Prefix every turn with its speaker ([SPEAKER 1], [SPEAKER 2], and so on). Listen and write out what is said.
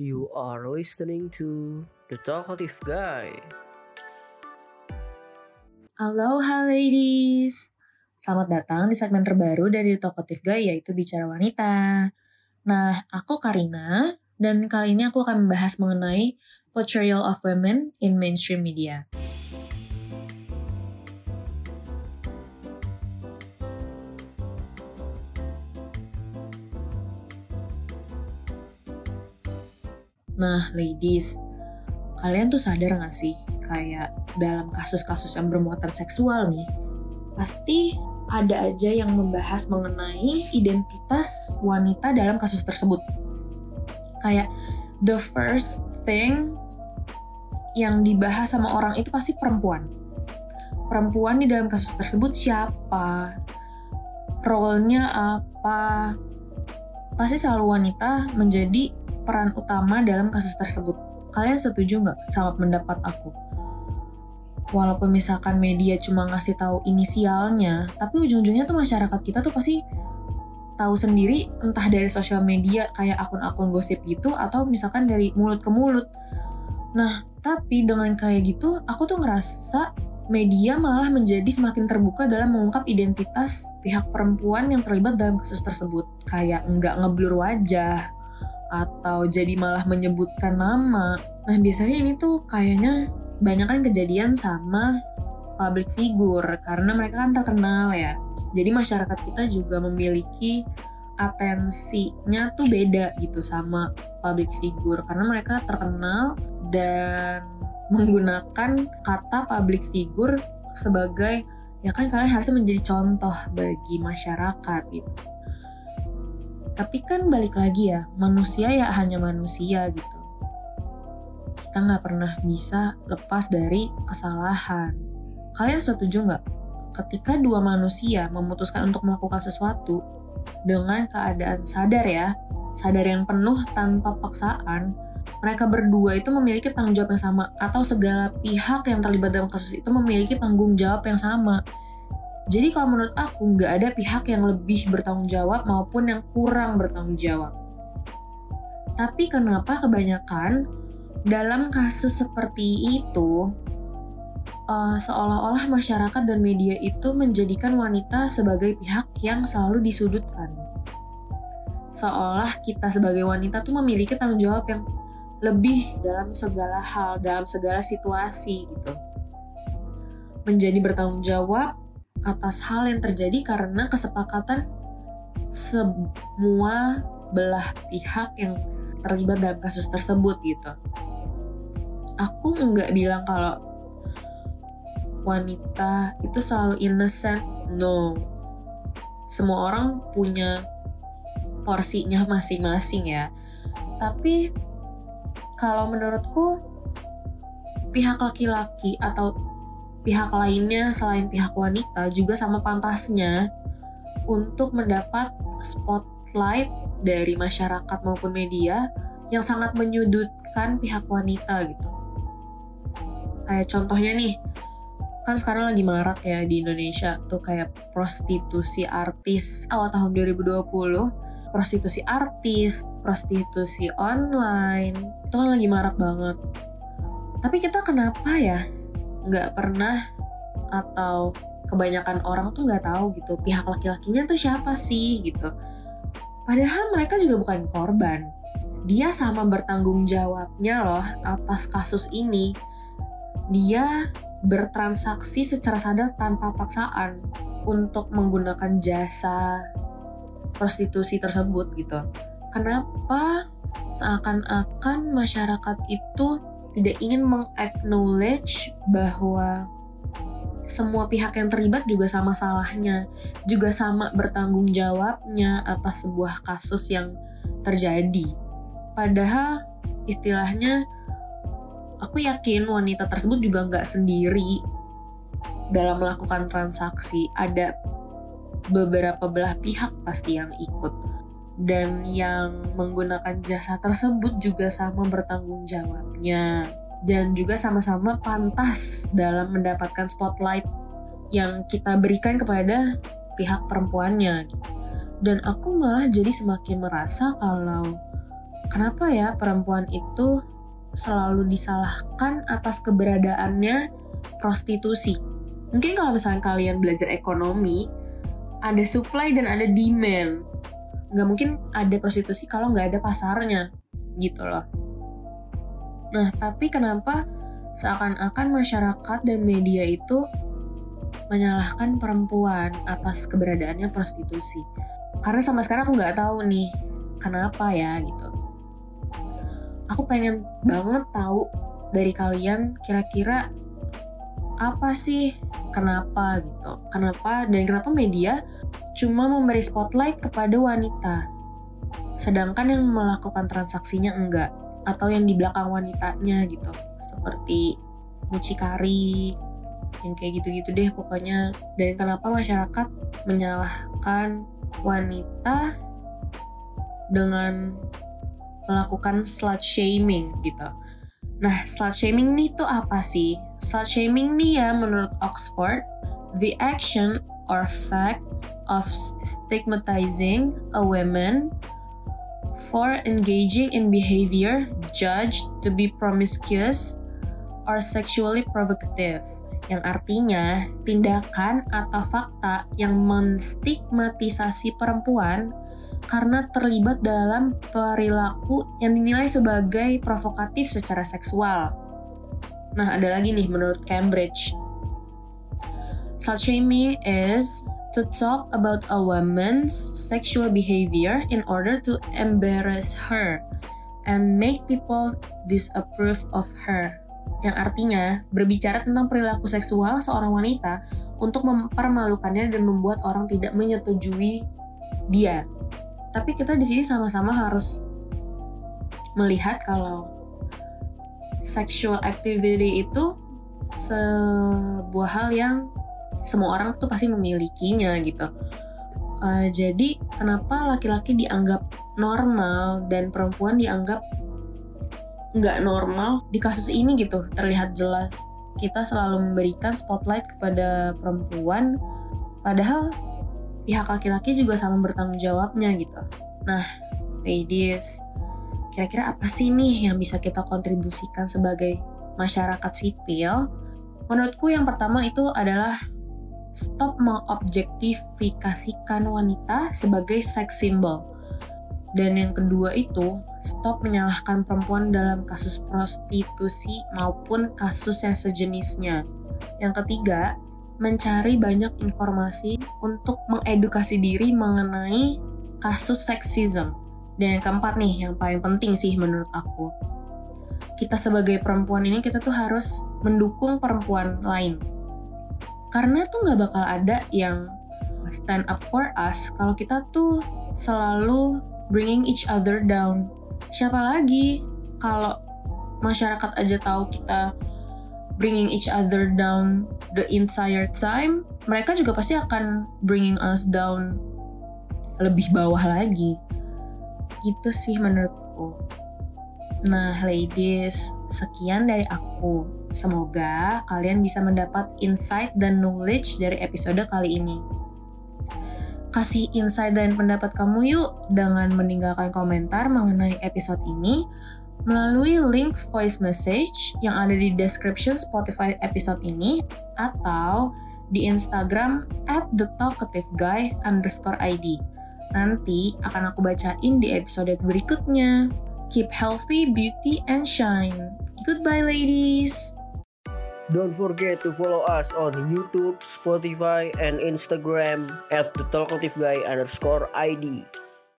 [SPEAKER 1] You are listening to The Talkative Guy.
[SPEAKER 2] Aloha ladies! Selamat datang di segmen terbaru dari The Talkative Guy yaitu Bicara Wanita. Nah, aku Karina dan kali ini aku akan membahas mengenai portrayal of women in mainstream media. Nah, ladies, kalian tuh sadar gak sih kayak dalam kasus-kasus yang bermuatan seksual nih, pasti ada aja yang membahas mengenai identitas wanita dalam kasus tersebut. Kayak the first thing yang dibahas sama orang itu pasti perempuan. Perempuan di dalam kasus tersebut siapa? Role-nya apa? Pasti selalu wanita menjadi peran utama dalam kasus tersebut. Kalian setuju nggak sama pendapat aku? Walaupun misalkan media cuma ngasih tahu inisialnya, tapi ujung-ujungnya tuh masyarakat kita tuh pasti tahu sendiri entah dari sosial media kayak akun-akun gosip gitu atau misalkan dari mulut ke mulut. Nah, tapi dengan kayak gitu, aku tuh ngerasa media malah menjadi semakin terbuka dalam mengungkap identitas pihak perempuan yang terlibat dalam kasus tersebut. Kayak nggak ngeblur wajah, atau jadi malah menyebutkan nama. Nah biasanya ini tuh kayaknya banyak kan kejadian sama public figure karena mereka kan terkenal ya. Jadi masyarakat kita juga memiliki atensinya tuh beda gitu sama public figure karena mereka terkenal dan menggunakan kata public figure sebagai ya kan kalian harusnya menjadi contoh bagi masyarakat gitu. Tapi kan balik lagi ya, manusia ya hanya manusia gitu. Kita nggak pernah bisa lepas dari kesalahan. Kalian setuju nggak? Ketika dua manusia memutuskan untuk melakukan sesuatu dengan keadaan sadar ya, sadar yang penuh tanpa paksaan, mereka berdua itu memiliki tanggung jawab yang sama atau segala pihak yang terlibat dalam kasus itu memiliki tanggung jawab yang sama jadi kalau menurut aku nggak ada pihak yang lebih bertanggung jawab maupun yang kurang bertanggung jawab. Tapi kenapa kebanyakan dalam kasus seperti itu uh, seolah-olah masyarakat dan media itu menjadikan wanita sebagai pihak yang selalu disudutkan. Seolah kita sebagai wanita tuh memiliki tanggung jawab yang lebih dalam segala hal, dalam segala situasi gitu. Menjadi bertanggung jawab atas hal yang terjadi karena kesepakatan semua belah pihak yang terlibat dalam kasus tersebut gitu. Aku nggak bilang kalau wanita itu selalu innocent, no. Semua orang punya porsinya masing-masing ya. Tapi kalau menurutku pihak laki-laki atau pihak lainnya selain pihak wanita juga sama pantasnya untuk mendapat spotlight dari masyarakat maupun media yang sangat menyudutkan pihak wanita gitu. Kayak contohnya nih, kan sekarang lagi marak ya di Indonesia tuh kayak prostitusi artis awal tahun 2020 prostitusi artis, prostitusi online, itu kan lagi marak banget. Tapi kita kenapa ya nggak pernah atau kebanyakan orang tuh nggak tahu gitu pihak laki-lakinya tuh siapa sih gitu. Padahal mereka juga bukan korban. Dia sama bertanggung jawabnya loh atas kasus ini. Dia bertransaksi secara sadar tanpa paksaan untuk menggunakan jasa prostitusi tersebut gitu. Kenapa seakan-akan masyarakat itu tidak ingin mengaknowledge bahwa semua pihak yang terlibat juga sama salahnya, juga sama bertanggung jawabnya atas sebuah kasus yang terjadi. Padahal istilahnya aku yakin wanita tersebut juga nggak sendiri dalam melakukan transaksi. Ada beberapa belah pihak pasti yang ikut dan yang menggunakan jasa tersebut juga sama bertanggung jawabnya dan juga sama-sama pantas dalam mendapatkan spotlight yang kita berikan kepada pihak perempuannya. dan aku malah jadi semakin merasa kalau kenapa ya perempuan itu selalu disalahkan atas keberadaannya prostitusi. Mungkin kalau misalnya kalian belajar ekonomi, ada supply dan ada demand. Nggak mungkin ada prostitusi kalau nggak ada pasarnya, gitu loh. Nah, tapi kenapa seakan-akan masyarakat dan media itu menyalahkan perempuan atas keberadaannya prostitusi? Karena sampai sekarang aku nggak tahu nih, kenapa ya gitu. Aku pengen banget tahu dari kalian kira-kira apa sih kenapa gitu. Kenapa dan kenapa media cuma memberi spotlight kepada wanita sedangkan yang melakukan transaksinya enggak atau yang di belakang wanitanya gitu. Seperti mucikari yang kayak gitu-gitu deh pokoknya. Dan kenapa masyarakat menyalahkan wanita dengan melakukan slut shaming gitu Nah, slut shaming nih tuh apa sih? Slut shaming nih ya menurut Oxford, the action or fact of stigmatizing a woman for engaging in behavior judged to be promiscuous or sexually provocative yang artinya tindakan atau fakta yang menstigmatisasi perempuan karena terlibat dalam perilaku yang dinilai sebagai provokatif secara seksual. Nah, ada lagi nih menurut Cambridge. Slut shaming is to talk about a woman's sexual behavior in order to embarrass her and make people disapprove of her. Yang artinya, berbicara tentang perilaku seksual seorang wanita untuk mempermalukannya dan membuat orang tidak menyetujui dia tapi kita di sini sama-sama harus melihat kalau sexual activity itu sebuah hal yang semua orang tuh pasti memilikinya gitu. Uh, jadi kenapa laki-laki dianggap normal dan perempuan dianggap nggak normal di kasus ini gitu terlihat jelas kita selalu memberikan spotlight kepada perempuan padahal pihak laki-laki juga sama bertanggung jawabnya gitu. Nah, ladies, kira-kira apa sih nih yang bisa kita kontribusikan sebagai masyarakat sipil? Menurutku yang pertama itu adalah stop mengobjektifikasikan wanita sebagai sex symbol. Dan yang kedua itu, stop menyalahkan perempuan dalam kasus prostitusi maupun kasus yang sejenisnya. Yang ketiga, mencari banyak informasi untuk mengedukasi diri mengenai kasus seksisme. Dan yang keempat nih, yang paling penting sih menurut aku. Kita sebagai perempuan ini, kita tuh harus mendukung perempuan lain. Karena tuh nggak bakal ada yang stand up for us kalau kita tuh selalu bringing each other down. Siapa lagi kalau masyarakat aja tahu kita bringing each other down the entire time, mereka juga pasti akan bringing us down lebih bawah lagi. Gitu sih menurutku. Nah, ladies, sekian dari aku. Semoga kalian bisa mendapat insight dan knowledge dari episode kali ini. Kasih insight dan pendapat kamu yuk dengan meninggalkan komentar mengenai episode ini melalui link voice message yang ada di description Spotify episode ini atau di Instagram at the talkative guy underscore ID. Nanti akan aku bacain di episode berikutnya. Keep healthy, beauty, and shine. Goodbye, ladies!
[SPEAKER 1] Don't forget to follow us on YouTube, Spotify, and Instagram at the talkative guy underscore ID.